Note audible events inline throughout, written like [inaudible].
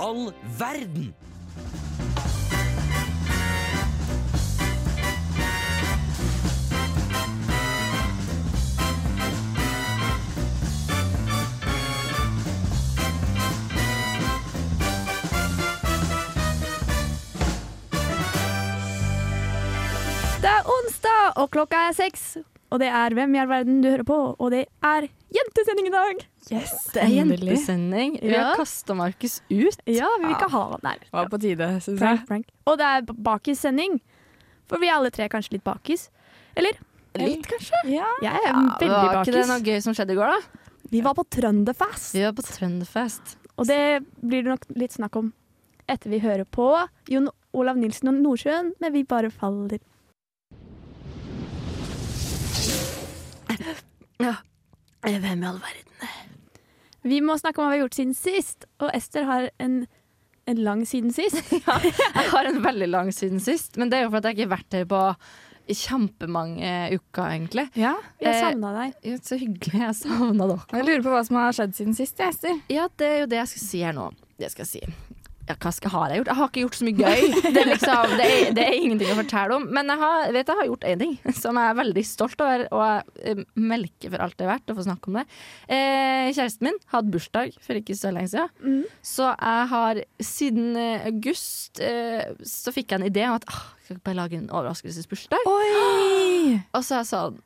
all verden? Det er onsdag, og klokka er seks. Og det er Hvem i all verden du hører på, og det er jentesending i dag. Yes, Det er jentesending. Vi Ja. har kasta Markus ut. Ja, vi vil ikke ha Nei. Var på tide, syns jeg. Prank. Og det er bakissending. For vi er alle tre kanskje litt bakis. Eller? Litt, kanskje. Ja. Jeg er Ja, veldig var ikke det noe gøy som skjedde i går, da? Vi var på Trønderfest. Vi var på Trønderfest. Og det blir det nok litt snakk om etter vi hører på Jon Olav Nilsen og Nordsjøen, men vi bare faller. Hvem i all verden? Vi må snakke om hva vi har gjort siden sist, og Ester har en, en lang siden sist. [laughs] ja, Jeg har en veldig lang siden sist, men det er jo for at jeg ikke har vært her på kjempemange uker, egentlig. ja. Jeg Eh, savna deg. Eh, Så hyggelig. Jeg savna dere. Jeg lurer på hva som har skjedd siden sist, jeg, Ester. Ja, det er jo det jeg skal si her nå. Det skal jeg si. Ja, hva skal jeg gjort? Jeg har ikke gjort så mye gøy. [laughs] Det er, liksom, det er, det er ingenting å fortelle om. Men jeg har, vet, jeg har gjort én ting [laughs] som jeg er veldig stolt over, og jeg eh, melker for alt det er verdt å få snakke om det. Eh, kjæresten min hadde bursdag for ikke så lenge siden. Mm. Så jeg har siden eh, august eh, så fikk jeg en idé om at ah, jeg skal bare lage en overraskelsesbursdag. [gasps] Og så er jeg sånn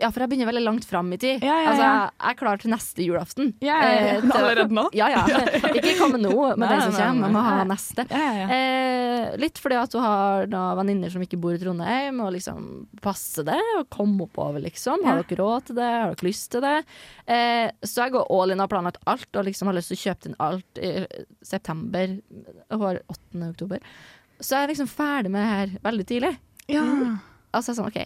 Ja, for jeg begynner veldig langt fram i tid. Ja, ja, Altså, ja. jeg jeg er klar til neste julaften. Ja. Eh, [laughs] Allerede nå? Ja, ja. [laughs] Ikke komme nå med den som kommer, jeg må ha neste. Eh, litt fordi at hun har venninner som ikke bor i Trondheim, og liksom passe det og komme oppover, liksom. Har dere råd til det? Har dere lyst til det? Eh, så jeg går all in og har planlagt alt, og liksom har lyst til å kjøpe inn alt i september. Hun har 8. oktober. Så jeg er liksom ferdig med det her veldig tidlig. ja. Altså sånn, OK,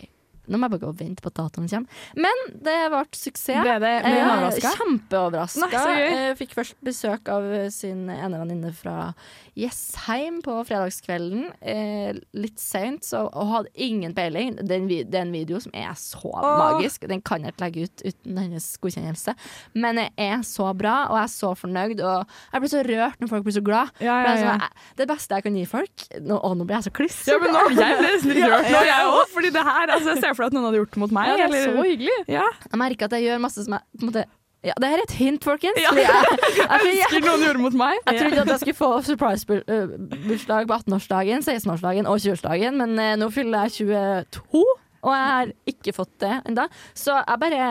nå må jeg bare gå og vente på at datoen kommer. Men det ble suksess. Ble det ble Eh, overraska? Kjempeoverraska. Eh, fikk først besøk av sin ene venninne fra Jessheim på fredagskvelden. Eh, litt seint, og hadde ingen peiling. Det er en, video som er så magisk. Den kan jeg ikke legge ut uten hennes godkjennelse. Men det er så bra, og jeg er så fornøyd. Og jeg blir så rørt når folk blir så glad. Ja, ja, ja. sånn, eh, det beste jeg kan gi folk Nå, å, nå blir jeg så kliss. Ja, men nå, jeg ble nesten litt rørt nå, jeg òg. Fordi det her, altså, jeg ser for at noen hadde gjort det mot meg. Ja, det er eller- så hyggelig. Ja. Jeg merker at jeg gjør masse som jeg på en måte ja, Det er et hint, folkens. Ja. [laughs] Jeg, Jeg, jeg, jeg, Husker noen gjorde mot meg? jeg trodde at jeg skulle få surprise-bursdag på 18-årsdagen, 16-årsdagen og 20-årsdagen, men eh, nå fyller jeg 22, og jeg har ikke fått det ennå. Så jeg bare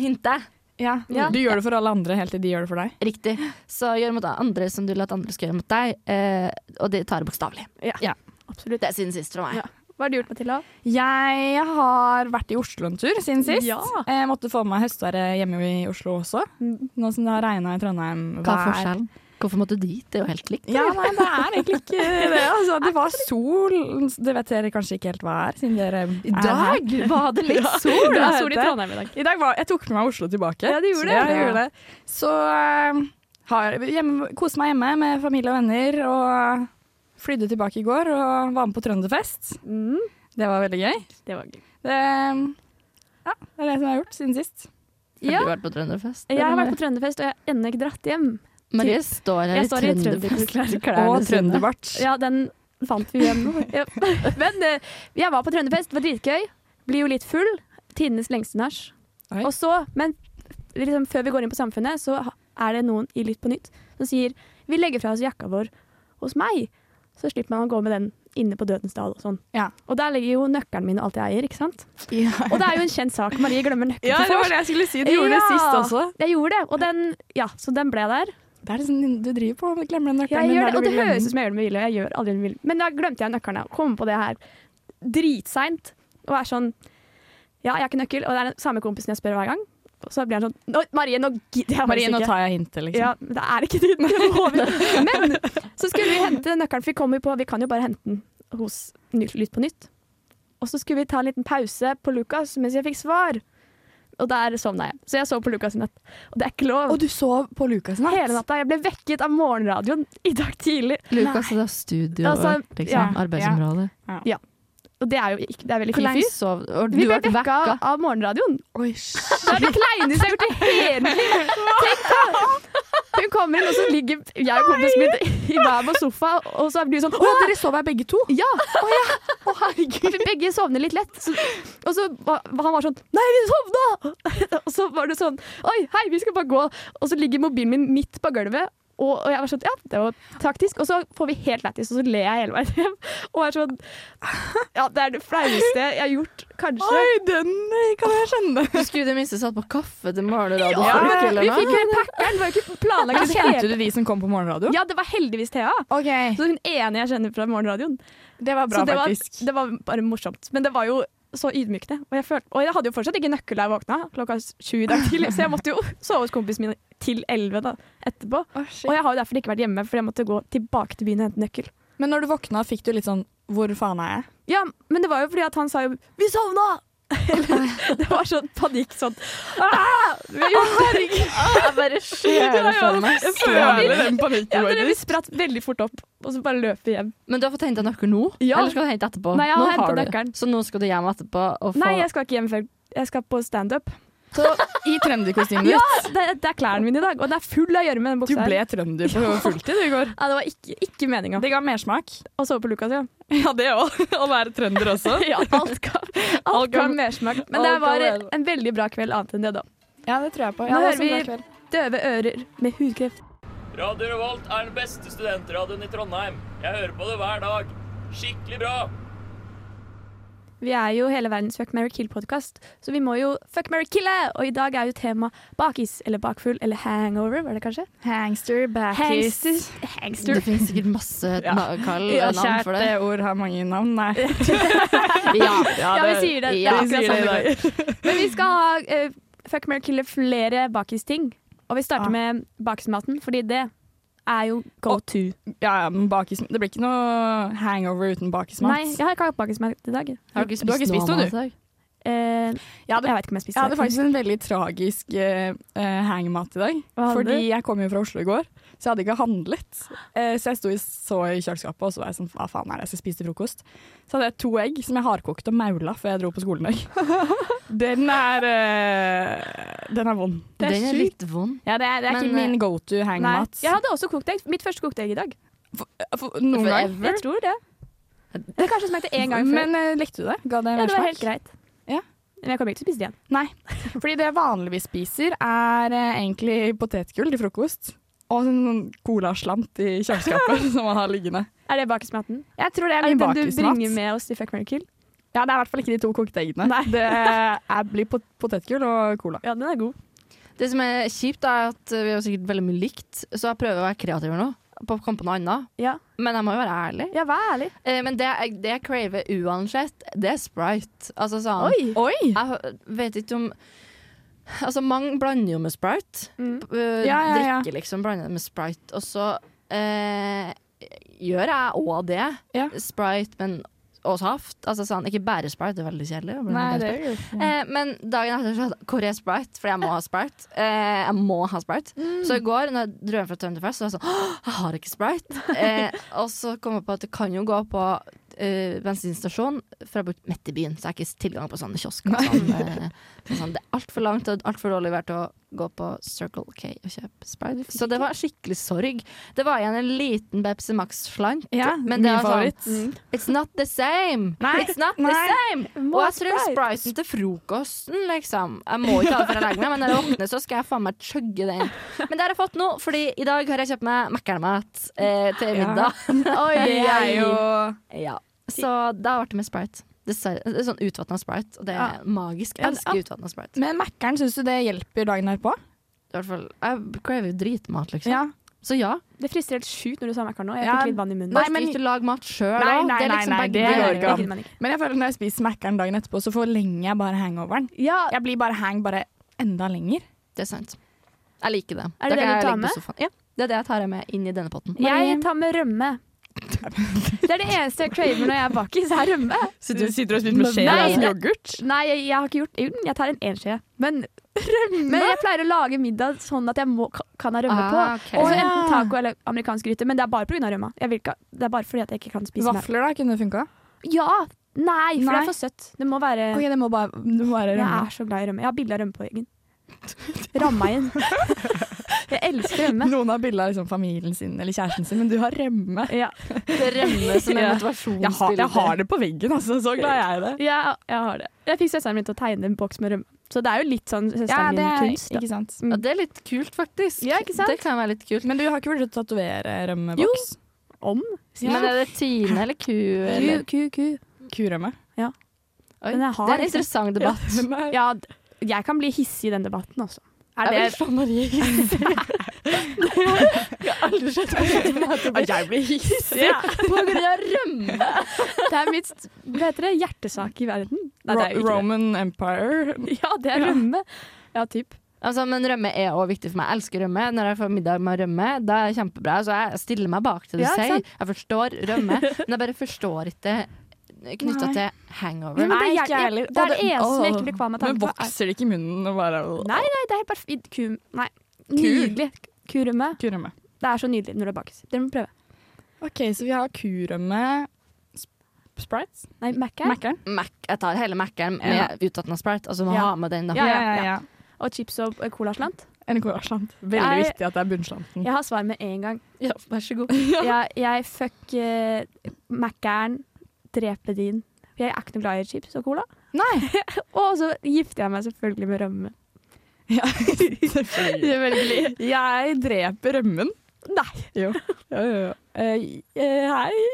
hinter. Ja. Ja. Du gjør det for alle andre helt til de gjør det for deg. Riktig. Så gjør mot andre som du vil at andre skal gjøre mot deg, eh, og det tar det bokstavelig. Ja. Absolutt. Det er siden sist fra meg. Ja. Hva har du gjort, Mathilda? Jeg har vært i Oslo en tur siden sist. Ja. Jeg måtte få med meg høstværet hjemme i Oslo også. Nå som det har regna i Trondheim. Hva er forskjellen? Hvorfor måtte du dit? Det er jo helt likt. Ja, nei, det er egentlig ikke det. [laughs] Altså, det var sol. Det vet dere kanskje ikke helt hva er, siden dere er I her. dag var det litt sol! Ja, det er sol i. Trondheim i dag. I dag var, jeg tok med meg Oslo tilbake. Ja, du gjorde Så det. jeg gjorde det. Så eh, har hjemme, koste meg hjemme med familie og venner, og flydde tilbake i går og var med på Trønderfest. Mm. Det var veldig gøy. Det var gøy. Det, ja, det er det som jeg har gjort siden sist. Har Ja. du vært på Trønderfest? Jeg har vært på Trønderfest, og jeg har ennå ikke dratt hjem. Marie står her Jeg i står i trønderfestklærne [laughs] Og trønderbart. Ja, den fant vi igjen nå. [laughs] Ja. Men eh, jeg var på Trønderfest, det var dritgøy. Blir jo litt full. Tidenes lengste nach. Og så, men liksom, før vi går inn på Samfunnet, så er det noen i Lytt på nytt som sier vi legger fra oss jakka vår hos meg. Så slipper man å gå med den inne på Dødens dal og sånn. Ja. Og der ligger jo nøkkelen min og alt jeg eier, ikke sant. Ja. Og det er jo en kjent sak. Marie glemmer nøkkelen Ja, til det var det jeg skulle si. Du gjorde det sist også. Jeg gjorde det, og den, ja, så den ble der. Det er liksom, du driver på og glemmer den nøkkelen. Jeg gjør det, og det høres ut som jeg gjør det med vilje. Jeg gjør aldri det med vilje. Men da glemte jeg nøkkelen. og Kom på det her dritseint og er sånn Ja, jeg har ikke nøkkel, og det er den samme kompisen jeg spør hver gang. Og så blir han sånn Nå, Marie, nå gidder jeg Marie, nå tar jeg hintet, liksom. Ja, det er ikke tiden. Over. [laughs] Men så skulle vi hente nøkkelen, for vi kom på Vi kan jo bare hente den hos Lytt på nytt. Og så skulle vi ta en liten pause på Lukas mens jeg fikk svar. Og der sovna jeg. Så jeg sov på Lukas i natt. Og det er ikke lov. Og du sov på Lukas natt? Hele natta. Jeg ble vekket av morgenradioen i dag tidlig. Lukas er da studio Altså, liksom, ja, arbeidsområde. Og det er jo ikke, det er veldig Hvor lenge sov og Vi ble vekka av morgenradioen. Oi, Det er det kleineste jeg har gjort i hele mitt liv. [laughs] Hun kommer inn, og så ligger jeg og kompisen min i hver vår sofa, og så blir det sånn Å, ja, dere sover her begge to? Ja! Å, herregud. Og vi begge sovner litt lett. Så, og så var han var sånn Nei, vi sovna! [laughs] og så var det sånn Oi, hei, vi skal bare gå. Og så ligger mobilen min midt på gulvet. Og, og jeg var sånn, ja, det var taktisk. Og så får vi helt lættis, og så ler jeg hele veien hjem. Og er sånn Ja, det er det flaueste jeg har gjort, kanskje. Oi, den kan jeg skjønne. Du skulle i det minste satt på kaffe til morgenradio. Ja, men vi fikk jo packeren, det var jo ikke planlagt. Kjente du de som kom på morgenradio? Ja, det var heldigvis Thea. Okay. Så hun ene jeg kjenner fra morgenradioen. Det var bra, så det var, faktisk. det var bare morsomt. Men det var jo så ydmykende. Og jeg, følte, og jeg hadde jo fortsatt ikke nøkkel da jeg våkna klokka sju i dag tidlig, så jeg måtte jo sove hos kompisen min til elleve etterpå. Oh. Og jeg har jo derfor ikke vært hjemme, for jeg måtte gå tilbake til byen og hente nøkkel. Men når du våkna, fikk du litt sånn Hvor faen er jeg? Ja, men det var jo fordi at han sa jo 'vi sovna'! [laughs] Det var sånn panikk sånn «Ah! Har! [laughs] Jeg bare skjer det for meg. Jeg føler den panikken. Ja, vi spratt veldig fort opp, og så bare løp vi hjem. Men du har fått henta nøkkel nå? Ja. Eller skal du hente etterpå? Nei, jeg har Nå hentet du Så nå skal du hjem etterpå få Nei, jeg skal ikke hjem før jeg skal på standup. Så i trønderkostymet Ja, ditt. det, det er klærne mine i dag, og det er full av gjørme. den Du ble trønder på fulltid i går. Ja, det var ikke, ikke meninga. Det ga mersmak. Å sove på Lukas, ja. Ja, det òg. Å være trønder også. [laughs] ja alt ga, alt ga mersmak. Men det var en veldig bra kveld annet enn det, da. Ja, det tror jeg på. Ja, Nå hører vi- Døve ører med hudkreft. Radio Revolt er den beste studentradioen i Trondheim. Jeg hører på det hver dag. Skikkelig bra. Vi er jo hele verdens Fuck, marry, kill-podkast, så vi må jo fuck, marry, kille! Og i dag er jo tema bakis, eller bakfull, eller hangover, var det kanskje? Hangster, bakis Hangster. Hangster. Det finnes sikkert masse [laughs] Ja. kall Ja, navn for det. Kjært ord har mange navn, nei. [laughs] [laughs] Ja. Ja, vi sier det. Ja, det er vi akkurat. Men vi skal ha uh, fuck, marry, kille flere bakisting. Og vi starter Ah. med bakismaten, fordi det er jo go to. Og, ja, men bakis, det blir ikke noe hangover uten bakismat. Nei, jeg har ikke hatt bakismat i dag. Har du ikke Du har ikke spist noe du? Eh, Jeg hadde, jeg vet ikke om jeg spiste jeg hadde faktisk en veldig tragisk eh, eh, hangmat i dag. Fordi jeg kom jo fra Oslo i går, så jeg hadde ikke handlet. Eh, så jeg sto i, så i kjøleskapet og så var jeg sånn, hva faen er det jeg skal spise til frokost? Så hadde jeg to egg som jeg hardkokte og maula før jeg dro på skolen i dag. [laughs] Den er eh, Den er vond. Det er Den er litt vond. Ja, det er, det er Men, ikke min eh, go to hangmat. jeg hadde også kokt egg. Mitt første kokte egg i dag. For- Noen gang. Jeg tror det. Det kanskje smakte én gang før. Men eh, likte du det? Ga det ja, det var helt greit. Men jeg kommer ikke til å spise det igjen. Nei. Fordi det jeg vanligvis spiser, er eh, egentlig potetgull til frokost. Og sånn colaslant i kjøleskapet [laughs] som man har liggende. Er det bakismaten? Jeg tror det er Er det den du bakismat. bringer med oss til Fuck, marry, kill? Ja, det er i hvert fall ikke de to kokte eggene. Nei. Det er, blir pot potetgull og cola. Ja, den er god. Det som er kjipt, er at vi har sikkert veldig mye likt, så jeg prøver å være kreativ nå. På å komme på noe annet. Ja, Men jeg må jo være ærlig. ja vær ærlig. Eh, men det det jeg craver uansett, det er sprite. Altså sånn Oi! Oi! Jeg vet ikke om Altså, mange blander jo med sprite. Mm. Eh, Ja, ja, ja. Drikker liksom, blander det med sprite. Og så eh, gjør jeg òg det. Ja. Sprite, men og saft. Altså sånn, ikke bare sprite, det er veldig kjedelig. Nei, det er jo ikke Eh, men dagen etter så Hvor er Sprite? For jeg må ha Sprite. Eh, jeg må ha Sprite. Mm. Så i går når jeg hjem fra Trønderfest, så var jeg sånn Jeg har ikke Sprite. Eh, [laughs] og så kom jeg på at det kan jo gå på uh, bensinstasjon, for jeg bor midt i byen, så jeg har ikke tilgang på sånne kiosker. Sånn, uh, sånn, det er altfor langt og altfor dårlig vær til å gå på Circle K og kjøpe Sprite. Så det var skikkelig sorg. Det var igjen en liten Pepsi Max-slant, Ja, men det var sånn. Mm. It's not the same! Nei, It's not the same! Må Og jeg tror Sprite. spriten til frokosten, liksom. Jeg må ikke ha det før jeg legger meg, men når jeg våkner, så skal jeg faen meg chugge den. Men det har jeg fått nå, fordi i dag har jeg kjøpt meg Mækkern-mat eh, til Ja. middag. [laughs] Oi, Det er jo Ja. Så da ble det med sprite. Dessverre. Det er sånn utvatna sprite, og det er Ja. magisk. Jeg elsker utvatna sprite. Men Mækkern, syns du det hjelper dagen herpå? I hvert fall, jeg craver jo dritmat, liksom. Ja. Så ja. Det frister helt sjukt når du sa Mækkern nå. Jeg Ja. fikk litt vann i munnen. Nei, men- ikke lag mat sjøl, Nei, nei, Det er nei, liksom nei, det går deler. ikke. Men jeg føler når jeg spiser Mækkern dagen etterpå, så forlenger jeg bare hangoveren. Ja, Jeg blir bare hang bare enda lenger. Det er sant. Jeg liker det. Er det det du tar med? Ja, det er det jeg tar med inn i denne potten. jeg tar med rømme. Det er det eneste jeg craver når jeg er bakis, er rømme. Så du sitter og spiser med skje og det- yoghurt? Nei, jeg, jeg har ikke gjort Jo, jeg tar en enskje. Men, men jeg pleier å lage middag sånn at jeg må, kan ha rømme på. Okay. Og enten taco eller amerikansk gryte. Men det er bare pga. rømma. Ikke, det er bare fordi at jeg ikke kan spise mer. Vafler da, kunne det funka? Ja! Nei, for det er for søtt. Det må være okay, det må bare, det må være Jeg er så glad i rømme. Jeg har bilde av rømme på veggen. [laughs] Ramma inn. [laughs] Jeg elsker rømme. Noen har bilde av liksom familien sin eller kjæresten sin, men du har rømme. Ja, Det rømme som en [laughs] Ja. motivasjonsbilde. Jeg har, jeg har det på veggen, altså. Så glad jeg er i det. ja, jeg har det. Jeg fikk søsteren min til å tegne en boks med rømme. Så det er jo litt sånn søsteren Ja, min er kunst. Da. ikke sant. Ja, det er litt kult, faktisk. Ja, ikke sant? Det kan være litt kult. Men du har ikke vurdert å tatovere rømmeboks? Om? Men er det Tine eller ku? Eller? Ku, ku, ku. Kurømme? Ja. Oi, Men jeg har det er en interessant debatt. Ja, d- jeg kan bli hissig i den debatten også. Er Jeg det slå Marie [laughs] Jeg har aldri sett [laughs] At jeg blir hissig? På grunn av rømme. Det er mitt hva heter det, hjertesak i verden. Nei, det er jo ikke Roman Empire. Ja, det er rømme. Ja, typ. Altså, men rømme er også viktig for meg. Jeg elsker rømme. Når jeg får middag med rømme, det er kjempebra. Så jeg stiller meg bak det du Ja, sier. Jeg forstår rømme, [laughs] men jeg bare forstår ikke knytta til hangover. Nei, er, ikke jeg heller. det er det eneste jeg ikke blir kvalm av Men tanken på. vokser det ikke i munnen og bare Nei, nei, det er helt perfekt. Ku, nei. Nydelig. Kurømme. Kurømme. Det er så nydelig når det bakes. Dere må prøve. OK, så vi har kurømme Sprites? Nei, Mac-er. Mac-eren? Mac, jeg tar hele Mac-en Ja. utatt Sprite. Altså må Ja. ha med den, da. Ja, ja, ja. Og chips og eh, colaslant. NRK-slant. Veldig Jeg- viktig at det er bunnslanten. Jeg har svar med en gang. Ja, vær så god. [laughs] Jeg, jeg fuck uh, Mac-eren, drepe din. For Jeg er ikke noe glad i chips og cola. Nei! [laughs] Og så gifter jeg meg selvfølgelig med rømme. Ja, [laughs] selvfølgelig. Jeg dreper rømmen. Nei. Jo. Jo, jo, jo. Eh, Jeg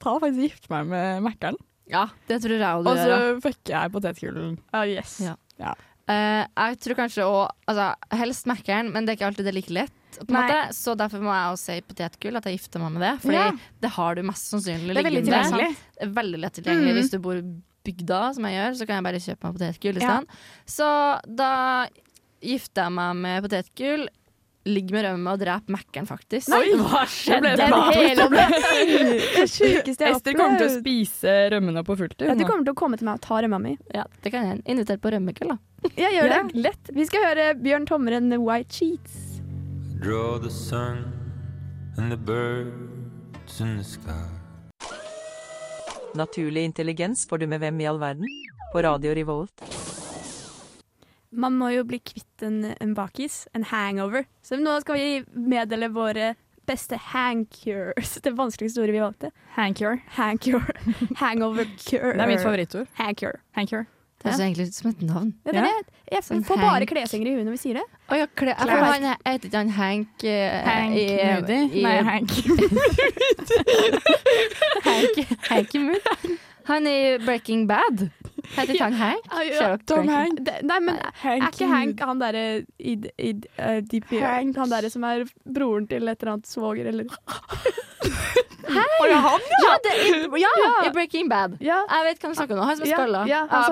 tar faktisk gifte gifter meg med Mækkern. Ja, det tror jeg òg du Og så gjør. ja. fucker jeg potetgulen. Oh, yes. Ja. Eh, jeg tror kanskje òg altså, Helst Mac-eren, men det er ikke alltid det er like lett. På en måte. Så derfor må jeg også si potetgull, at jeg gifter meg med det. Fordi Ja. det har du mest sannsynlig Det er veldig tilgjengelig. Det er veldig lett tilgjengelig. Mm. Hvis du bor i bygda, som jeg gjør, så kan jeg bare kjøpe meg potetgull Ja. Så da gifter jeg meg med potetgull, ligger med rømme og dreper Mac-eren, faktisk. Nei, hva Det Den hele [laughs] Det sjukeste jeg har Ester kommer til å spise rømmene på fulltid. Ja, du kommer til å komme til meg og ta rømma mi. Ja, det kan jeg Inviter på rømmekveld, da. Jeg gjør Ja. det. Lett. Vi skal høre Bjørn Tommeren White Sheets. Draw the sun and the birds in the sky. Naturlig intelligens får du med Hvem i all verden? På Radio Revolt. Man må jo bli kvitt en, en bakis, en hangover. Så nå skal vi meddele våre beste hang-cures. Det vanskeligste ordet vi valgte. Hangcure. Hang-cure. Hangover cure. Det er mitt favorittord. Hang-cure. Handcure. Det ja. egentlig ut som et navn. Ja, det er det. Jeg Sånn får bare kleshenger i huet når vi sier det. Oh, ja, kle, jeg får han, heter ikke han Hank uh, Hank i, Moody? i, Nei, Hank. [laughs] Hank, Hank Moody. Han i Breaking Bad. Heter ikke han Hank? Ja, Tom Hank. Nei, men er ikke Hank han derre i, i uh, DP Hank. Han derre som er broren til et eller annet svoger, eller Å ja, han? Ja, det, i, ja, i Breaking Bad. Ja. Jeg vet hvem du snakker om. Han som er Ja, skalla. han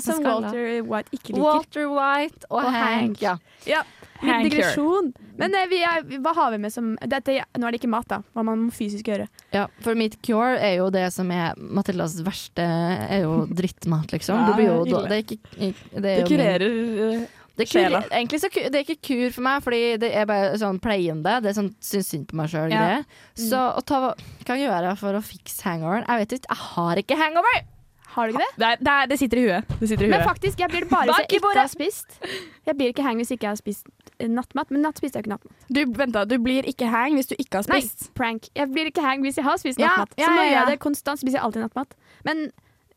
som, er. Walter White ikke liker. Walter White og, Og Hank. Ja. Ja, litt digresjon. Men eh, vi er, hva har vi med som dette, Nå er det ikke mat, da. Hva man må fysisk gjøre. ja, For mitt cure er jo det som er Matildas verste Er jo drittmat, liksom. Ja, Det blir jo. Det ikke det, Det min- kurerer eh, Det er kur, egentlig så det er ikke kur for meg, fordi det er bare sånn pleiende. Det er sånn syns synd på meg sjøl. Ja. Så å ta, hva gjør jeg for å fikse hangoveren? Jeg vet ikke. Jeg har ikke hangover! Har du ikke det? det, er, det, er, det sitter i huet. Det sitter i Men faktisk, jeg blir det bare hvis jeg ikke har spist. Jeg blir ikke hang hvis jeg ikke har spist nattmat. Men natt spiste jeg ikke nattmat. Du, vent da, du blir ikke hang hvis du ikke har spist? Nei, prank. Jeg blir ikke hang hvis jeg har spist Ja, nattmat. ja, så nå gjør jeg det konstant. Spiser jeg alltid nattmat. Men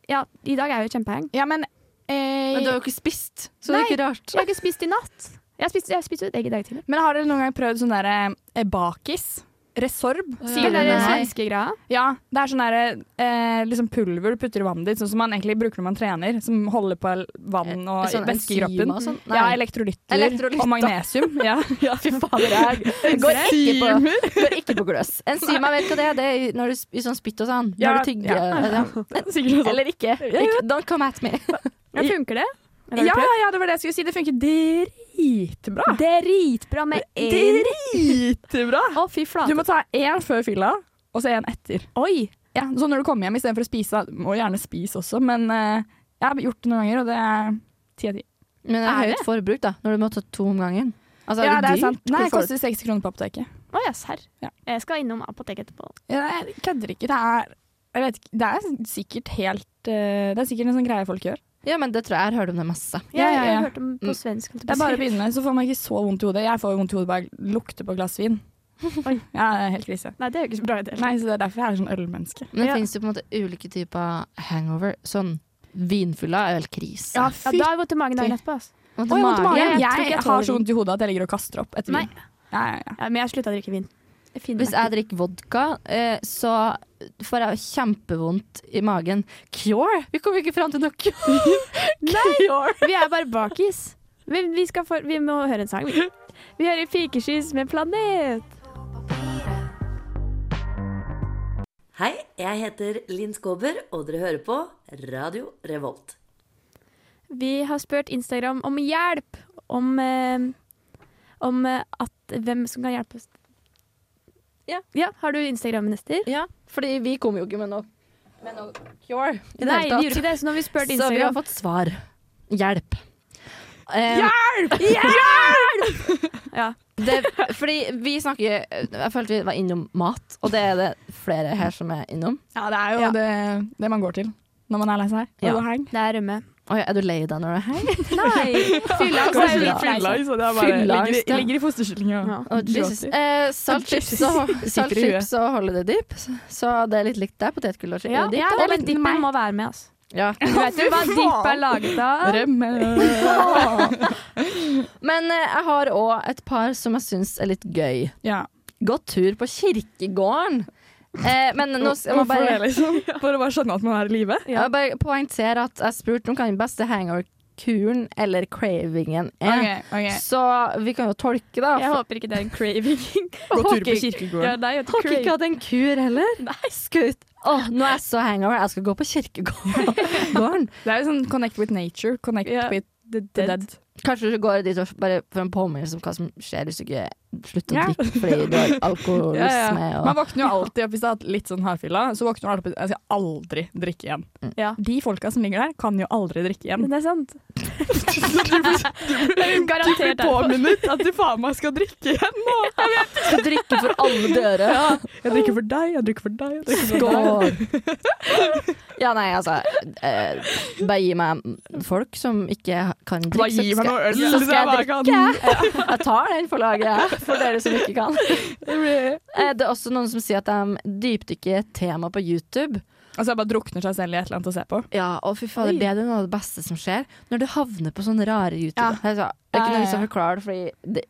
ja, i dag er jeg jo kjempehang. Ja, men, eh, Men du har jo ikke spist, så det Nei. er ikke rart. Jeg har ikke spist i natt. Jeg har spist, jeg har spist et egg i dag tidlig. men har dere noen gang prøvd sånn derre eh, bakis? Resorb? Sier der det? svenske greia. Ja, det er sånn derre eh, liksom pulver du putter i vannet ditt, sånn som man egentlig bruker når man trener. Som holder på vann og Sånn væske i kroppen. sånn? Ja, elektrolytter Elektrolytter. og magnesium. [laughs] Ja, ja. Fy fader, jeg går ikke på, går ikke på gløss. Enzymer, vet du hva det er? Det er når du i sånn spytt og sånn. Ja, Når du tygger. ja. Ja. Eller ikke. Don't come at me. Ja, funker det? Ja, ja, det var det jeg skulle si. Det funker dritbra. Dritbra med én. Dritbra! Å, fy Du må ta én før fylla, og så én etter. Oi! Ja, så når du kommer hjem istedenfor å spise, må gjerne spise også, men uh, jeg har gjort det noen ganger, og det er ti av ti. Men det er Er høyt forbruk, da, når du må ta to om gangen. Altså, Ja, er det det er sant. Nei, det koster 60 kroner på apoteket. Å ja, serr. Ja. Jeg skal innom apoteket etterpå. Ja, jeg kødder ikke. Det er, jeg vet ikke, det er sikkert helt uh, Det er sikkert en sånn greie folk gjør. Ja, men det tror jeg jeg har hørt om det masse. Ja, Ja, ja, Jeg har hørt om på Mm. svensk. Det er bare å begynne, så får man ikke så vondt i hodet. Jeg får vondt i hodet bare lukter på et glass vin. [laughs] Oi. Ja, det er helt krise. Nei, det er jo ikke så bra i det. hele Nei, så Det er derfor jeg er sånn ølmenneske. Men det Ja. finnes jo på en måte ulike typer hangover. Sånn vinfylla er vel krise. Ja, da har jeg vondt i magen dagen etterpå. Altså. Vondt i magen. Jeg Jeg, tror jeg har så vondt i hodet at jeg ligger og kaster opp etter Nei. vin. Ja, ja, ja. Ja, men jeg har slutta å drikke vin. Hvis jeg drikker vodka, eh, så får jeg kjempevondt i magen. Cure? Vi kommer ikke fram til noe cure. [laughs] Cure. Vi er bare bakis. Vi, vi, skal få, vi må høre en sang. Vi, vi hører Fikeskyss med Planet. Hei, jeg heter Linn Skåber, og dere hører på Radio Revolt. Vi har spurt Instagram om hjelp. Om, eh, om eh, at hvem som kan hjelpe oss. Ja. Har du Instagram-minister? Ja, fordi vi kom jo ikke med noe, med noe cure i Nei, vi gjorde ikke det, så nå har vi spurt [laughs] Så vi har fått svar. Hjelp. Hjelp! [laughs] [laughs] Ja. det, fordi vi snakker Jeg følte vi var innom mat, og det er det flere her som er innom. ja, det er jo Ja. det, det man går til når man er lei seg. Ja. Det er rømme. Oi, er du lei deg når du er her? [laughs] Nei! Er det er det er bare Fylla, ligger, det. i- ligger i fosterstilling Ja. Oh. Eh, og, salt Sitter i huet. chips og holiday. Så det er litt likt der. Potetgull og Ja, dip. ja, og men litt dippen må være med, altså. Ja. Du vet jo hva [laughs] dipp er laget av? Rømme. [laughs] Men eh, jeg har òg et par som jeg syns er litt gøy. Ja. Gått tur på kirkegården. Eh, men nå skal man det, bare, liksom? [laughs] For å bare skjønne at man er i live? jeg må bare poengtere at jeg spurte om hva den beste hangover-kuren eller cravingen er. Okay, okay. Så vi kan jo tolke, da. Jeg håper ikke det er en craving. [laughs] Gå tur på Ja, kirkegården. nei, jeg Har ikke hatt en kur heller. Nei, skutt. Oh, nå er jeg så hangover. Jeg skal gå på kirkegården. [laughs] Det er jo sånn connect with nature, connect yeah. with The the dead. dead. Kanskje du går dit og bare får en påminnelse om hva som skjer hvis du ikke slutter å Ja. drikke fordi du har alkoholisme. [laughs] Ja, ja. Man våkner jo alltid opp hvis du har hatt litt sånn hardfylla. Så våkner man alltid opp Jeg skal aldri drikke igjen. Ja. De folka som ligger der, kan jo aldri drikke igjen. Det er sant. Det blir, derfor. påminnet at du faen meg skal drikke igjen nå. skal drikke for alle døre. Jeg drikker for deg, jeg drikker for deg. Jeg drikker for deg. Ja, nei, altså eh, Bare gi meg folk som ikke kan drikke. Bare gi meg noe øl, Så skal jeg drikke. Jeg tar den for laget, for dere som ikke kan. Eh, Det er også noen som sier at de dypdykker tema på YouTube. Altså jeg bare drukner seg selv i et eller annet å se på. Ja, og fy fader, det er noe av det beste som skjer. Når du havner på sånne rare YouTube. Ja. Altså, det er ikke noe vi vits å forklare det, fordi det,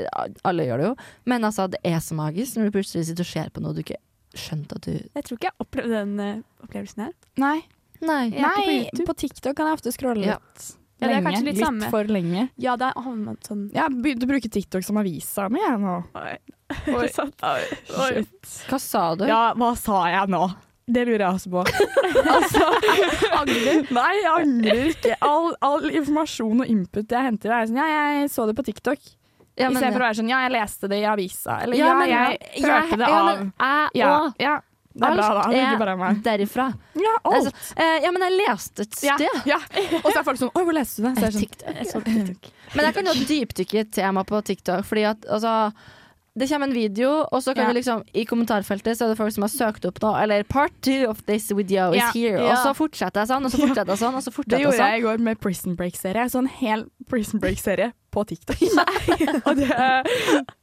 alle gjør det jo. Men altså, det er så magisk når du plutselig sitter og ser på noe du ikke skjønte at du Jeg tror ikke jeg opplevde den uh, opplevelsen her. Nei, Nei. Er på på TikTok kan jeg ofte scrolle Ja. litt. Ja, det er lenge. kanskje litt samme. for lenge. Ja, det er man sånn Jeg har begynt å bruke TikTok som avisa mi jeg nå. Oi. [laughs] Shit. Hva sa du? Ja, hva sa jeg nå? Det lurer jeg også på. [laughs] altså, angrer? Nei, jeg angrer ikke. All, all informasjon og input jeg henter, er sånn Ja, jeg så det på TikTok. Ja, I men- stedet for å være sånn Ja, jeg leste det i avisa. Eller ja, Ja, men- jeg ja, hørte det ja, av men Jeg Ja, og, ja. Det er bra, da. Det er ikke bare meg. er derifra. Ja, alt. Altså, eh, ja, men jeg leste et sted. ja. Og så er folk sånn Oi, hvor leste du det? Så er jeg sånn, TikTok. Jeg så TikTok. [laughs] Men jeg kan jo dypdykke i et tema på TikTok, fordi at altså det kommer en video, og så kan Ja. vi liksom i kommentarfeltet så er det folk som har søkt opp noe, eller 'part two of this video is Ja. here', Ja. og så fortsetter jeg sånn, og så fortsetter jeg sånn, og så fortsetter jeg gjorde sånn. jeg i går med Prison Break-serie. Sånn hel Prison Break-serie på TikTok. [laughs] [laughs] Og det,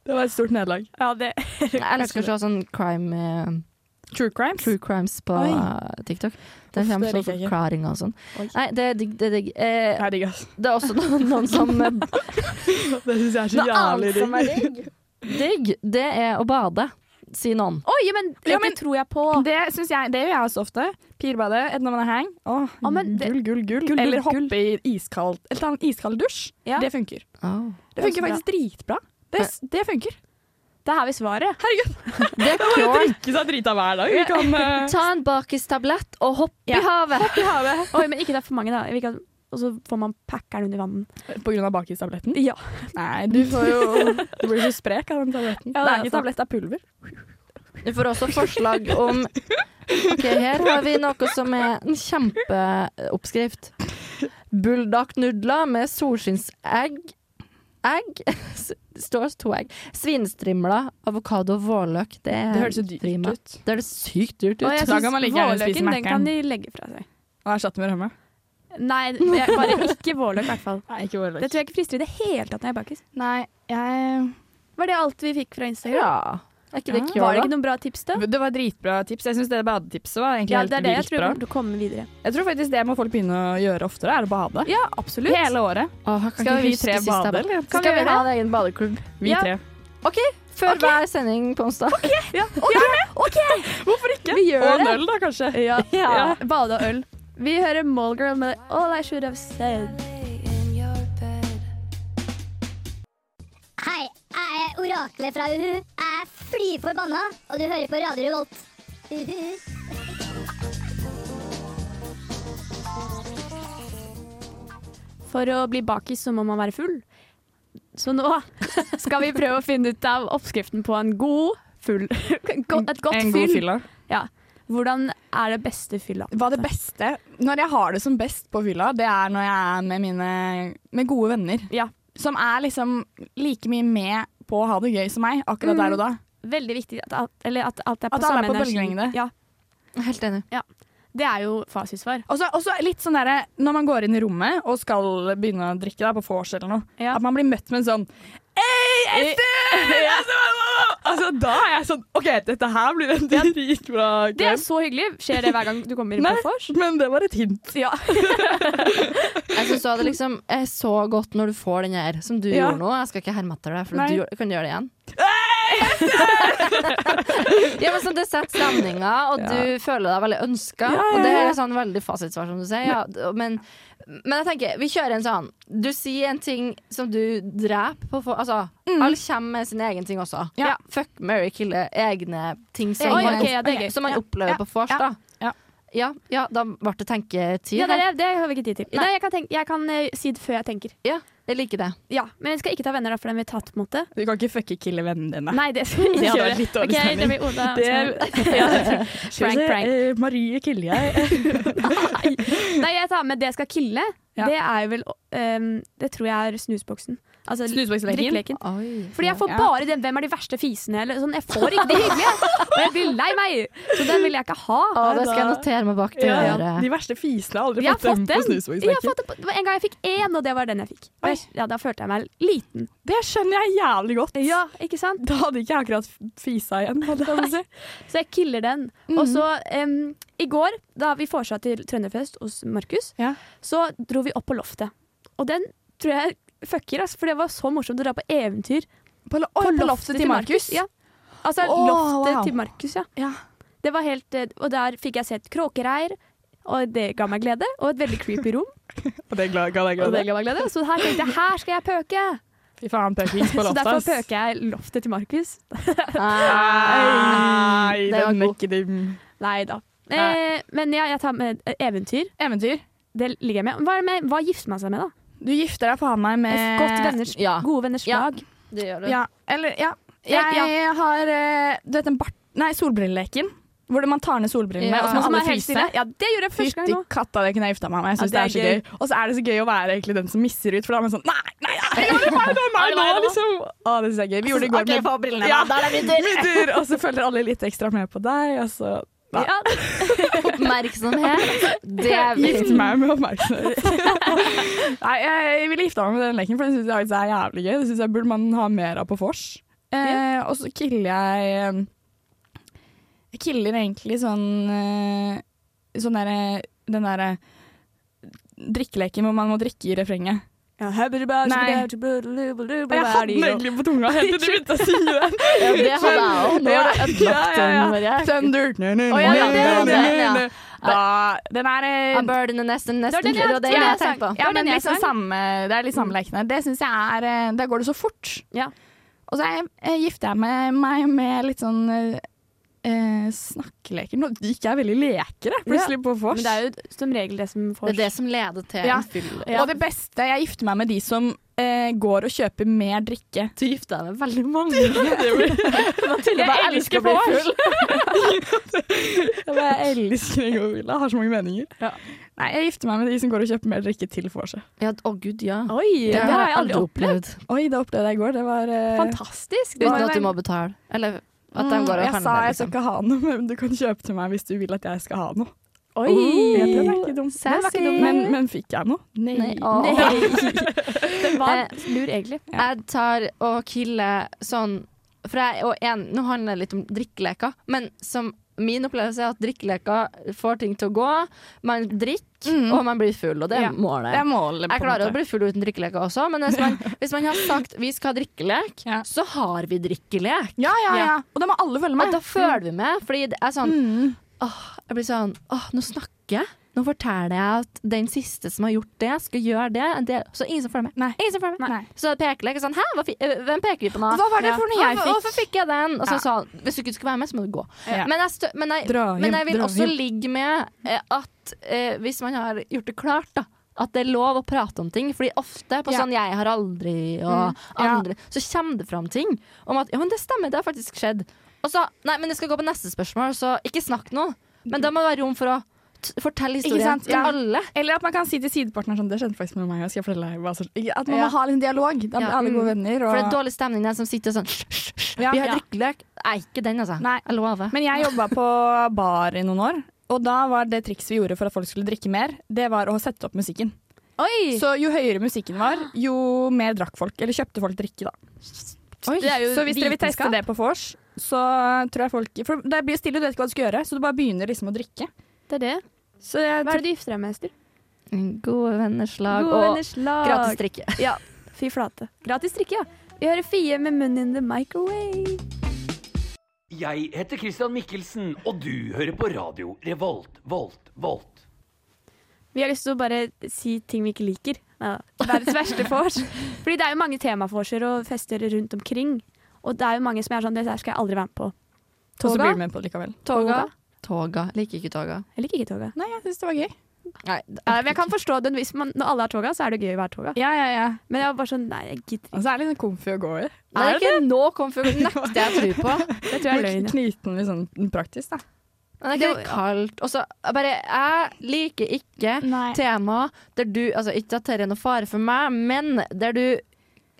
det var et stort nederlag. Ja, det [laughs] Jeg elsker å se sånn crime uh, True crimes. True crimes på Oi. TikTok. Det Uff, kommer sånn forklaring og sånn. Oi. Nei, det er digg. Det er digg. Eh, Det er digg, det er også noen, noen som eh, Det syns jeg er så jævlig digg. Digg. Det er å bade, sier noen. Oi, men Ja, det tror jeg på. Det, synes jeg, det gjør jeg også ofte. Pirbade enten når man er hang. Åh, Ja, men gull, gull, gull. Gull, Eller gull, hoppe i iskald Eller ta en iskald dusj. Ja. Det funker. Oh. Det er funker bra. faktisk dritbra. Det, det funker. Da har vi svaret. Herregud! Det er [laughs] cure. Drikke seg drita hver dag. Vi kan uh... [laughs] Ta en bakistablett og hopp Ja. i havet. Oi, men ikke er for mange, da. Vi kan, og så får man packeren under vann. På grunn av bakistabletten? Ja. Nei, du får jo Du blir så sprek av den tabletten. Ja, det det er ikke tablett, det er pulver. Du får også forslag om Ok, Her har vi noe som er en kjempeoppskrift. Bulldog-nudler med solskinnsegg. Egg. Står to egg. Svinestrimler, avokado og vårløk. Det, Det høres jo dyrt prima. ut. Det høres sykt dyrt ut. Og jeg syns vårløken, den kan de legge fra seg. Og erstatte med rømme. Nei, bare ikke vårløk, i hvert fall. Nei, ikke vårløk. Det tror jeg ikke frister i det hele tatt når jeg er bakis. Nei, jeg Var det alt vi fikk fra Instagram? Ja. Er ikke det Ja. kult? Var det ikke noen bra tips, da? Det var dritbra tips. Jeg syns det badetipset var egentlig Ja, helt det er det jeg tror bra. kommer komme videre. Jeg tror faktisk det må folk begynne å gjøre oftere, er å bade. Ja, absolutt. Hele året. Åh, kan Skal vi tre bade, eller? Skal vi vi ha en egen badeklubb? Vi Ja. tre. Før hver sending på onsdag. [laughs] Hvorfor ikke? Vi gjør Og en øl, da, kanskje. Ja. Ja. Bade og øl. Vi hører Mallgirl med All I Should Have Said. Hei, jeg er oraklet fra Uhu. Jeg er fly forbanna, og du hører på Radio Revolt. Uhu. For å bli bakis så må man være full. Så nå skal vi prøve å finne ut av oppskriften på en god full. [laughs] Et godt en god fyll. fylla. Ja. Hvordan er det beste fylla? Hva er det beste Når jeg har det som best på fylla, det er når jeg er med mine med gode venner. Ja. Som er liksom like mye med på å ha det gøy som meg akkurat der og da. Veldig viktig at alt, eller at alt er på At alle er på energi. bølgelengde. Ja, Helt enig. det er jo fasitsvar. Og så litt sånn derre når man går inn i rommet og skal begynne å drikke da, på vors eller noe, Ja. at man blir møtt med en sånn Hei, Ester! [laughs] Altså, da er jeg sånn OK, dette her blir en dritbra Det er så hyggelig. Skjer det hver gang du kommer Nei. på vors? Men det var et hint. Ja. [laughs] Jeg synes det liksom er så godt når du får den her, som du Ja. gjorde nå. Jeg skal ikke herme etter deg, for Nei. du kan gjøre det igjen. [laughs] ja, men sånn, Det setter stemninga, og du føler deg veldig ønska. Ja, ja, Og det ja. er sånn veldig fasitsvar, som du sier. Ja, men, men jeg tenker, vi kjører en sånn Du sier en ting som du dreper på for, Altså, alle kommer med sin egen ting også. Ja. Fuck, marry, kille. Egne ting som, Oi, man, ok, ja, det gøy. som man Ja. opplever Ja. på vors, Ja. da. Ja. Ja, da ble det tenketid. ja det, er- det har vi ikke tid til. Nei. Nei, jeg kan, tenke, jeg kan uh, si det før jeg tenker. Ja, jeg liker det. Ja, Men jeg skal ikke ta venner, da, for den vi har tatt. mot det. Du kan ikke fucke kille vennene dine. Nei, det skal vi ikke gjøre. litt dårlig Ok, det blir Oda. Det- ja. Prank, prank. Eh, Marie killer jeg. [laughs] Nei, jeg tar med det skal kille. Ja. Det er jo vel um, Det tror jeg er snusboksen. Altså Snusboksleken? Fordi jeg får Ja. bare den 'hvem er de verste fisene'? Eller sånn, jeg får ikke de hyggelige. Og jeg blir lei meg. Så den vil jeg ikke ha. Å, det skal jeg notere meg bak til Ja, øret. de verste fisene har aldri Jeg har fått fått den. på snusboksleken. det det en gang jeg fikk én, og det var den jeg fikk. Og jeg, ja, da følte jeg meg liten. Det skjønner jeg jævlig godt. Ja, ikke sant? Da hadde ikke jeg akkurat fisa igjen. Si. Så jeg killer den. Og så um, i går, da vi vorsa til Trønderfest hos Markus, Ja. så dro vi opp på loftet. Og den tror jeg fucker, altså, for det var så morsomt å dra på eventyr På, Oi, på loftet til Markus? Ja. Altså oh, loftet wow. til Markus, ja. Ja. Det var helt, eh, og der fikk jeg sett kråkereir, og det ga meg glede. Og et veldig creepy rom. [laughs] Og det ga deg glede. glede. Så her tenkte jeg her skal jeg pøke! Fy faen, pøkings på [laughs] Så derfor pøker jeg loftet til Markus. Nei, Det var den er god. ikke dim. Nei da. Eh, men ja, jeg tar med eh, eventyr. Eventyr. Det ligger jeg med. Hva, med. Hva gifter man seg med, da? Du gifter deg faen meg med godt venners, Ja. Gode venners Ja. Det gjør du. Ja, eller ja. Jeg, Jeg har eh, Du vet den bart... Nei, solbrilleleken. Hvor man tar ned solbrillene, Ja. og så må alle er fryse. Ja, det gjorde jeg første gang Fytti nå. katta, det kunne jeg gifta meg med. Jeg synes Ja, det, er så gøy. Og så er det så gøy å være egentlig den som misser ut, for da er man sånn Nei, nei, nei, ja, det var det var meg nå, liksom. Å, det synes jeg er gøy. Vi gjorde det i går med få brillene, Ja. Da er det min tur. [laughs] min tur, og så følger alle litt ekstra med på deg, og så Ja. Ja, [laughs] Oppmerksomhet. Det Gift meg med oppmerksomhet. [laughs] Nei, jeg ville gifta meg med den leken, for den syns jeg er jævlig gøy. Det syns jeg burde man ha mer av på vors. Eh, og så killer jeg eh, Jeg killer egentlig sånn eh, Sånn derre Den derre drikkeleken hvor man må drikke i refrenget. Ja, Nei. Jeg hadde den egentlig på tunga helt til du begynte å si [laughs] den. Ja, det hadde jeg òg. Nå er det ødelagt den. Marie. Thunder. Å, ja, ja, det var den, ja. Da, den er eh, A bird in the nest and nest Det var den Det jeg- det jeg jeg tenkte på. Ja, men liksom samme, det er litt samme lekene. Det syns jeg er eh, Der går det så fort. Ja. Og så eh, gifter jeg meg med litt sånn eh, snakkeleker. Nå gikk jeg veldig leker, jeg, plutselig, på vors. Men det er jo som regel det som Det er det som leder til Ja. en fyll. Og det beste, jeg gifter meg med de som eh, går og kjøper mer drikke. Du gifter deg med veldig mange. [laughs] Mathilde [laughs] bare elsker å bli full. [laughs] Jeg elsker en god villa. Har så mange meninger. Nei, jeg gifter meg med de som går og kjøper mer drikke til vorset. Ja, å gud, ja. Oi, det, har jeg aldri opplevd. Oi, det opplevde jeg i går. Det var eh, Fantastisk. Uten at du må betale. Eller at de går og jeg sa jeg skal Liksom. ikke ha noe, men du kan kjøpe til meg hvis du vil at jeg skal ha noe. Oi! Det den er ikke dumt. Var ikke dumt Men, men fikk jeg noe? Nei. Nei, Oh. Nei. [laughs] det var lur, egentlig. Jeg tar og killer sånn For jeg, og en, Nå handler det litt om drikkeleker, men som min opplevelse er at drikkeleker får ting til å gå. Man drikker, Mm. og man blir full, og det Ja. er målet. Det er målet. Jeg klarer å bli full uten drikkeleker også, men hvis man, [laughs] hvis man har sagt vi skal ha drikkelek, Ja. så har vi drikkelek. Ja, ja, ja. Og da må alle følge Og med. da føler vi med, fordi det er sånn Mm. åh, Jeg blir sånn Åh, nå snakker jeg. Nå forteller jeg at den siste som har gjort det, skal gjøre det. det så ingen som følger med. Nei. Ingen som følger med. Nei. Så pekelek er sånn Hæ, øh, hvem peker vi på nå? Hva var det for noe jeg fikk? Hvorfor fikk jeg den? Og så Ja. sa han hvis du ikke skal være med, så må du gå. Ja. Men, jeg men, jeg, hjem, men jeg vil også hjem. ligge med eh, at eh, hvis man har gjort det klart, da. At det er lov å prate om ting. Fordi ofte på Ja. sånn 'jeg har aldri' og Mm, ja. andre, så kommer det fram ting om at 'ja, men det stemmer, det har faktisk skjedd'. Og så 'nei, men jeg skal gå på neste spørsmål', så ikke snakk nå. Men da må det være rom for å t fortelle historien til Ja. alle. Eller at man kan si til sidepartneren sånn Det skjedde faktisk med meg. og Skal jeg fortelle deg hva som At man må ha en dialog. Da blir alle gode venner. venner. For det er dårlig stemning den som sitter sånn «Hysj, hysj, hysj, Ja. Vi har drikkelek. Nei, ikke den, altså. Nei. Jeg lover. Men jeg jobba på bar i noen år, og da var det trikset vi gjorde for at folk skulle drikke mer, det var å sette opp musikken. Oi! Så jo høyere musikken var, jo mer drakk folk. Eller kjøpte folk drikke, da. Jo Så hvis dere vil teste det på vors, så tror jeg folk For det blir stille, du vet ikke hva du skal gjøre, så du bare begynner liksom å drikke. Det er det. Så jeg Hva er det du gifter deg med, Ester? Gode venners lag Gode og venners lag. gratis drikke. [laughs] Ja, fy flate. Gratis drikke, ja. Vi hører Fie med Munn in the microwave. Jeg heter Christian Mikkelsen, og du hører på radio Revolt, Volt, Volt. Vi har lyst til å bare si ting vi ikke liker. Neida. Verdens verste vors. [laughs] Fordi det er jo mange temavorser og fester rundt omkring. Og det er jo mange som er sånn Det der skal jeg aldri være med på. Og så blir du med på likevel. Toga. Toga. Liker ikke toga. Jeg liker ikke toga. Nei, jeg syns det var gøy. Nei, Ja, men jeg kan forstå det hvis man, Når alle har toga, så er det gøy å være toga. Ja, ja, ja. Men jeg var bare sånn Nei, jeg gidder Og så er det litt sånn comfy å gå i. Det er ikke nå komfort, nekter jeg å tro på. [laughs] Det tror jeg er løgn. ja. Knyte den litt sånn praktisk, da. Men det er ikke kaldt. Og så bare Jeg liker ikke Nei. tema der du Altså, ikke at det er noe fare for meg, men der du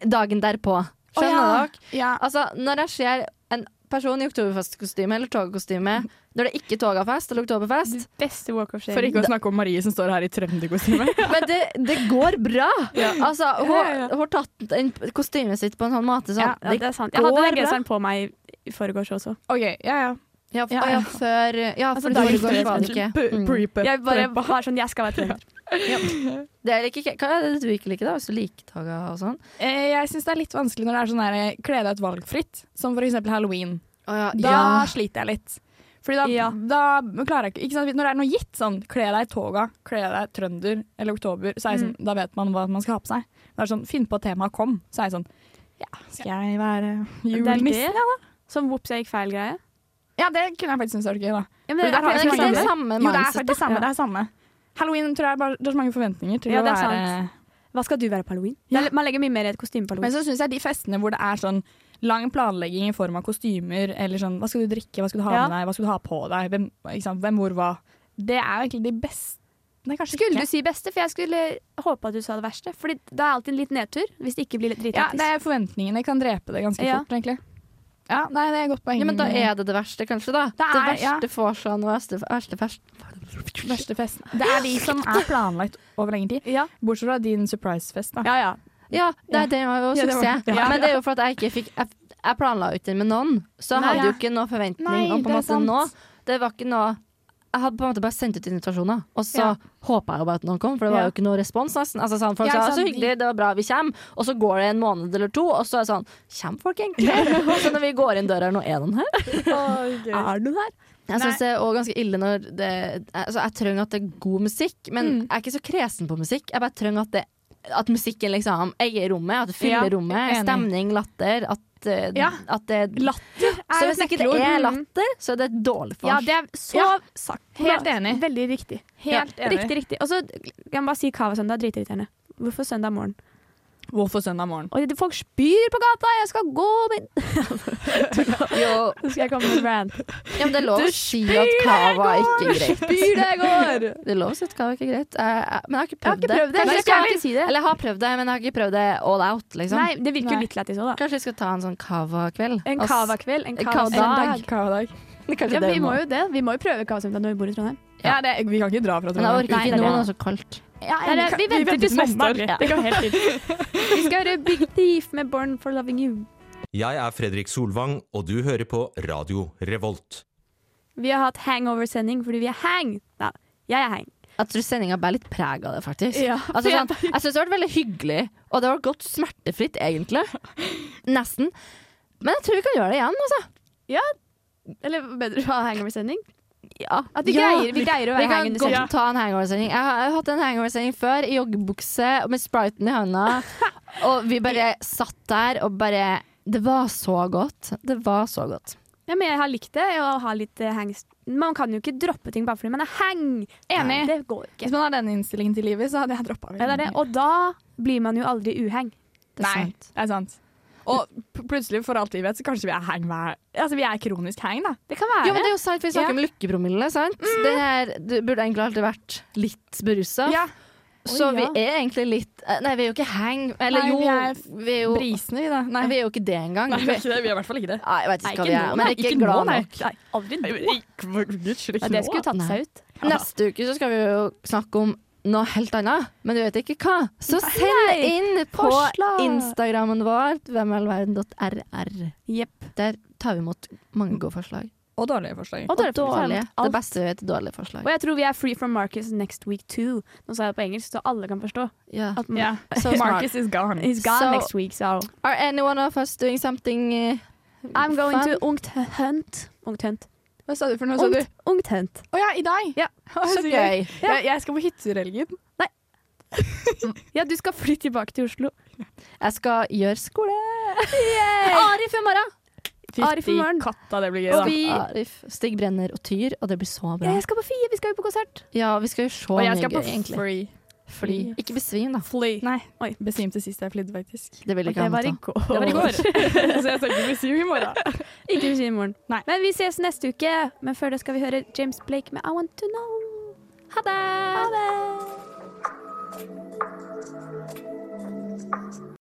Dagen derpå. Skjønner dere? Ja. Altså, når jeg ser en person i oktoberfestkostyme eller togkostyme når det ikke er togafest eller oktoberfest Beste walk of shame. For ikke å snakke om Marie som står her i trønderkostyme. [laughs] Men det, det går bra! Altså, Ja, ja. hun har tatt kostymet sitt på en sånn måte sånn ja, ja, det er sant. Jeg hadde den genseren på meg i, forgårs også. OK, ja, ja. Ja, for, Ja, ja, ja. før Ja, Altså, for dagen det foregår det ikke. Mm. Jeg bare var sånn Jeg skal være trønder. Det er ikke, hva er det du ikke liker, da? Hvis du liker taga og sånn? Eh, Jeg syns det er litt vanskelig når det er sånn der eh, kle deg ut valgfritt, som for eksempel halloween. Oh, ja. Da ja. sliter jeg litt. Fordi da, Ja. da klarer jeg ikke, ikke sant? Når det er noe gitt, sånn kle deg toga, kle deg trønder eller oktober, så er jeg sånn, da vet man hva man skal ha på seg. Det er sånn, Finn på temaet kom, så er jeg sånn Ja, skal jeg være julenissen, ja da? Som vops, jeg gikk feil greie. Ja, det kunne jeg faktisk synes var gøy, da. Ja, men Fordi det, er, har er ikke det samme er Jo, det er faktisk det samme. Ja. Det er samme. Halloween tror jeg bare, det er så mange forventninger til Ja, å det er være sant. Hva skal du være på halloween? Ja. Man legger mye mer i et kostyme på halloween. Men så syns jeg de festene hvor det er sånn lang planlegging i form av kostymer, eller sånn hva skal du drikke, hva skal du ha Ja. med deg, hva skal du ha på deg, hvem, ikke sant? hvem hvor, hva. Det er jo egentlig de beste Nei, Skulle ikke. du si beste? For jeg skulle håpe at du sa det verste. Fordi det er alltid en liten nedtur hvis det ikke blir litt Ja, det er forventningene kan drepe det ganske Ja. fort, egentlig. Ja, nei, det er godt poeng. ja, men da er det det verste, kanskje, da. Det, er- det verste får og verste, verste fest. Verste festen. Det er de som er planlagt over lengre tid. Ja, Bortsett fra din surprise-fest, da. ja. ja. Ja, det, det var jo suksess. ja. Men det er jo for at jeg ikke fikk Jeg, jeg planla jo ikke den med noen, så jeg Nei, hadde jo ikke noe forventning Nei, om på en måte sant. nå. Det var ikke noe jeg hadde på en måte bare sendt ut invitasjoner, og så Ja. håpa jeg jo bare at noen kom, for det var jo ikke noe respons. nesten altså, sånn, Folk Ja, sa 'så hyggelig, det var bra, vi kommer', og så går det en måned eller to, og så er det sånn 'Kommer folk egentlig?' [laughs] så når vi går inn døra, noe er noen her? Er du her? Jeg syns det er også ganske ille når det altså, Jeg trenger at det er god musikk, men Mm. jeg er ikke så kresen på musikk. Jeg bare trenger at, det, at musikken liksom eier rommet, at det fyller Ja, rommet. enig. Stemning, latter. At, eh, Ja. at det Latter Så hvis ikke det er latter, så er det et dårlig vors. Ja, det er så Ja, sagt. helt enig. Veldig riktig. Helt enig. Riktig, riktig. Og så kan jeg bare si Kava-søndag Dritirriterende. Hvorfor søndag morgen? Hvorfor søndag morgen? Og folk spyr på gata! Jeg skal gå min [laughs] Jo, [laughs] skal jeg komme med en rant. ja, men det er lov å si at kava er ikke greit. Spyr det jeg går! [laughs] Det er lov å si at kava er ikke greit. Jeg, jeg, men jeg har ikke Jeg har prøvd ikke prøvd det. Kanskje Jeg jeg skal ikke si det. eller jeg har prøvd det, men jeg har ikke prøvd det all out, liksom. Nei, det virker jo Nei. litt lættis òg, da. Kanskje vi skal ta en sånn kava-kveld? En cava-kveld? En En cava-dag. søndag. Kavadag. Ja, vi må jo det. Vi må jo prøve cava søndag når vi bor i Trondheim. Ja, det, vi kan ikke dra fra Men jeg orker Trondheim. ikke det er nå, det. så kaldt. Ja, Nei, nei, vi venter til neste år. Ja. Det går helt fint. Vi skal høre Big Thief med Born for Loving You. Jeg er Fredrik Solvang, og du hører på Radio Revolt. Vi har hatt hangover-sending fordi vi er hang. Nei, jeg er hang. Jeg tror sendinga bærer litt preg av det, faktisk. Ja, Altså, sånn, jeg syns det har vært veldig hyggelig, og det har gått smertefritt, egentlig. Nesten. Men jeg tror vi kan gjøre det igjen, altså. Eller bedre å ha hangover-sending. Ja. At vi, Ja. greier, vi greier å være kan hang under godt ta en hangover-sending. Jeg har, jeg har hatt en hangover-sending før, i joggebukse og med spriten i hånda. [laughs] Og vi bare satt der og bare Det var så godt. Det var så godt. Ja, men jeg har likt det, å ha litt eh, hangs. Man kan jo ikke droppe ting bare fordi man er hang. Enig. Det går ikke. Hvis man har den innstillingen til livet, så hadde jeg droppa det det. Og da blir man jo aldri uheng. Det er Nei, sant. det er sant. Og plutselig, for alt vi vet, så kanskje vi er hang hver Altså, vi er kronisk hang, da. Det kan være. Jo, men det er jo sant, for vi snakker Ja. om lykkepromille, sant? Den her, du burde egentlig alltid vært litt berusa. Ja. Så Oi, vi er egentlig litt eh, Nei, vi er jo ikke hang. Eller Nei, jo, vi er vi er jo Brisene, vi, da. Nei, Vi er jo ikke det engang. Nei, vi er ikke det. Vi er i hvert fall ikke det. Nei, jeg vet Nei, ikke hva vi er, nå, men nei. ikke, Ikke glad nå, nok. Nei, aldri Nei, nå. Ikke, ikke- ikke, ikke, ikke det skulle tatt seg ut. Neste uke så skal vi jo snakke om noe helt annet, men du vet ikke hva. Så send inn på Forslag. Instagrammen vår, hvemallverden.rr. Yep. Der tar vi imot mange gode forslag. Og dårlige forslag. Og dårlige Og dårlige. Det beste vi vet, dårlige forslag. Og jeg tror vi er free from Marcus next week too. Nå sa jeg det på engelsk, så alle kan forstå. Ja. At yeah. [laughs] So. Marcus is gone. He's gone So- next week, so Are anyone of us doing something uh, I'm going fun? to Ungt Hunt. Ungt Hunt. Hva sa du for noe? Ungt, ungt hent. Å ja, i dag? Ja. [laughs] Så gøy. Jeg, jeg skal på hyttehelgen. [laughs] Ja, du skal fly tilbake til Oslo. Jeg skal gjøre skole. Arif i morgen! Arif i morgen. katta, det blir gøy, da. vi, Arif, Stig Brenner og Tyr, og det blir så bra. jeg skal på Fie, vi skal jo på konsert. Ja, vi skal jo se Og jeg skal på gøy, egentlig. free. Fly. Ikke besvim, da. Fly. Nei, Oi. besvimte sist jeg flydde, faktisk. Det vil ikke han ta. Det var i går. [laughs] Så jeg skal ikke besvime i morgen. [laughs] Ikke besvime i morgen. Nei. Men vi ses neste uke. Men før det skal vi høre James Blake med I Want To Know. Ha det! Ha det!